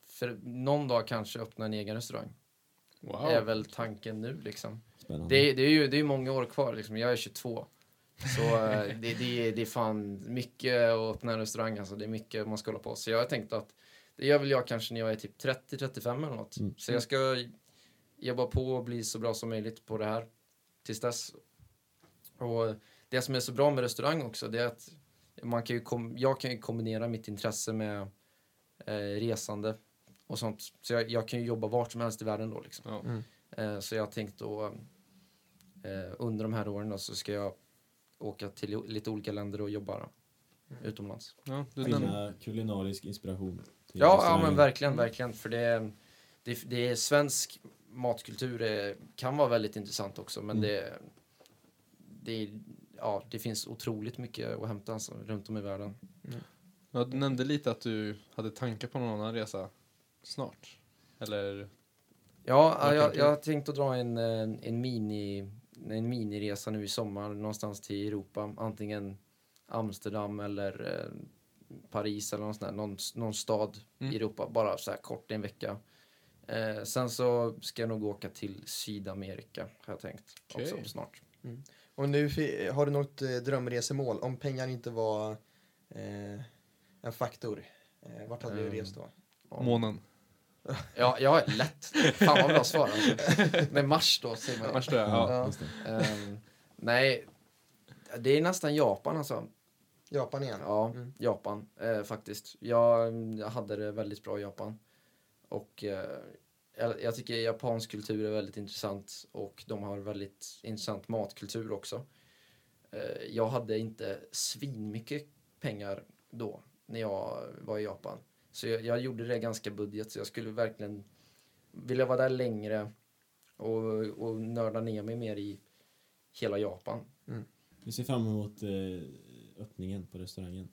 för någon dag kanske öppna en egen restaurang. Wow. är väl tanken nu liksom. Spännande. Det, är- det är ju det är många år kvar liksom. Jag är 22. Så eh, det, det, är- det är fan mycket att öppna en restaurang alltså. Det är mycket man ska hålla på. Så jag har tänkt att det gör väl jag kanske när jag är typ 30-35 eller något. Mm. Så jag ska jobba på och bli så bra som möjligt på det här tills dess. Och det som är så bra med restaurang också, det är att man kan ju kom, jag kan ju kombinera mitt intresse med eh, resande och sånt. Så jag, jag kan ju jobba vart som helst i världen då liksom. Ja. Mm. Eh, så jag har tänkt då eh, under de här åren då, så ska jag åka till lite olika länder och jobba då, utomlands. Ja, du nämnde, Finna kulinarisk inspiration. till Ja, ja men verkligen, verkligen. För det, det, det är svensk matkultur är, kan vara väldigt intressant också, men Mm. det, det, ja, det finns otroligt mycket att hämta alltså, runt om i världen. ja, du nämnde lite att du hade tankar på någon annan resa snart. Eller? Ja, jag, jag har tänkt att dra en, en, mini, en miniresa nu i sommar någonstans till Europa. Antingen Amsterdam eller eh, Paris eller någon, sån där, någon, någon stad Mm. i Europa. Bara så här kort, en vecka. Eh, sen så ska jag nog åka till Sydamerika har jag tänkt. Också Okej. snart. Och nu har du något eh, drömresemål? Om pengar inte var eh, en faktor, eh, vart hade du Mm. rest då? Ja. Månen. Ja, ja, lätt. Fan vad bra svar. Alltså. Nej, mars då säger man. ju. Värsta, ja. Ja. Ehm, nej, det är nästan Japan alltså. Japan igen? Ja, Mm. Japan eh, faktiskt. Jag, jag hade det väldigt bra i Japan. Och eh, jag, jag tycker japansk kultur är väldigt intressant och de har väldigt intressant matkultur också. Eh, jag hade inte svinmycket pengar då när jag var i Japan. Så jag, jag gjorde det ganska budget så jag skulle verkligen vilja vara där längre och, och nörda ner mig mer i hela Japan. Vi ser fram emot eh, öppningen på restaurangen.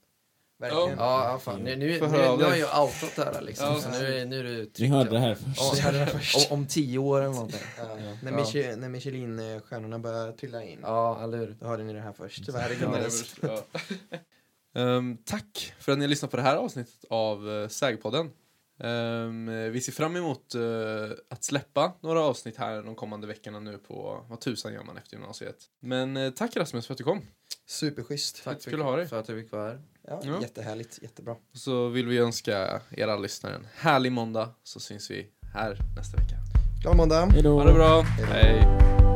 Verkligen. Ja, ja fan. Nu, nu, nu, nu har jag outat det här liksom. Ja. Så nu, är- nu är det Ni hörde det här först. Ja, det först. Om, om tio år eller någonting. Ja. Ja. När, Ja. Michelin, när Michelin-stjärnorna börjar trilla in. Ja, eller hur? Då hörde ni det här först. Tyvärr är Ja, det det är Ehm, tack för att ni har lyssnat på det här avsnittet av uh, Sägpodden. Ehm, vi ser fram emot eh, att släppa några avsnitt här de kommande veckorna nu på vad tusan gör man efter gymnasiet. Men eh, tack Rasmus för att du kom. Superschysst. Tack att ha dig. för att jag fick vara här. Ja, Ja. Jättehärligt, jättebra. Så vill vi önska er alla lyssnare en härlig måndag så syns vi här nästa vecka. Glad måndag! Hej då! Ha det bra. Hej då. Hej.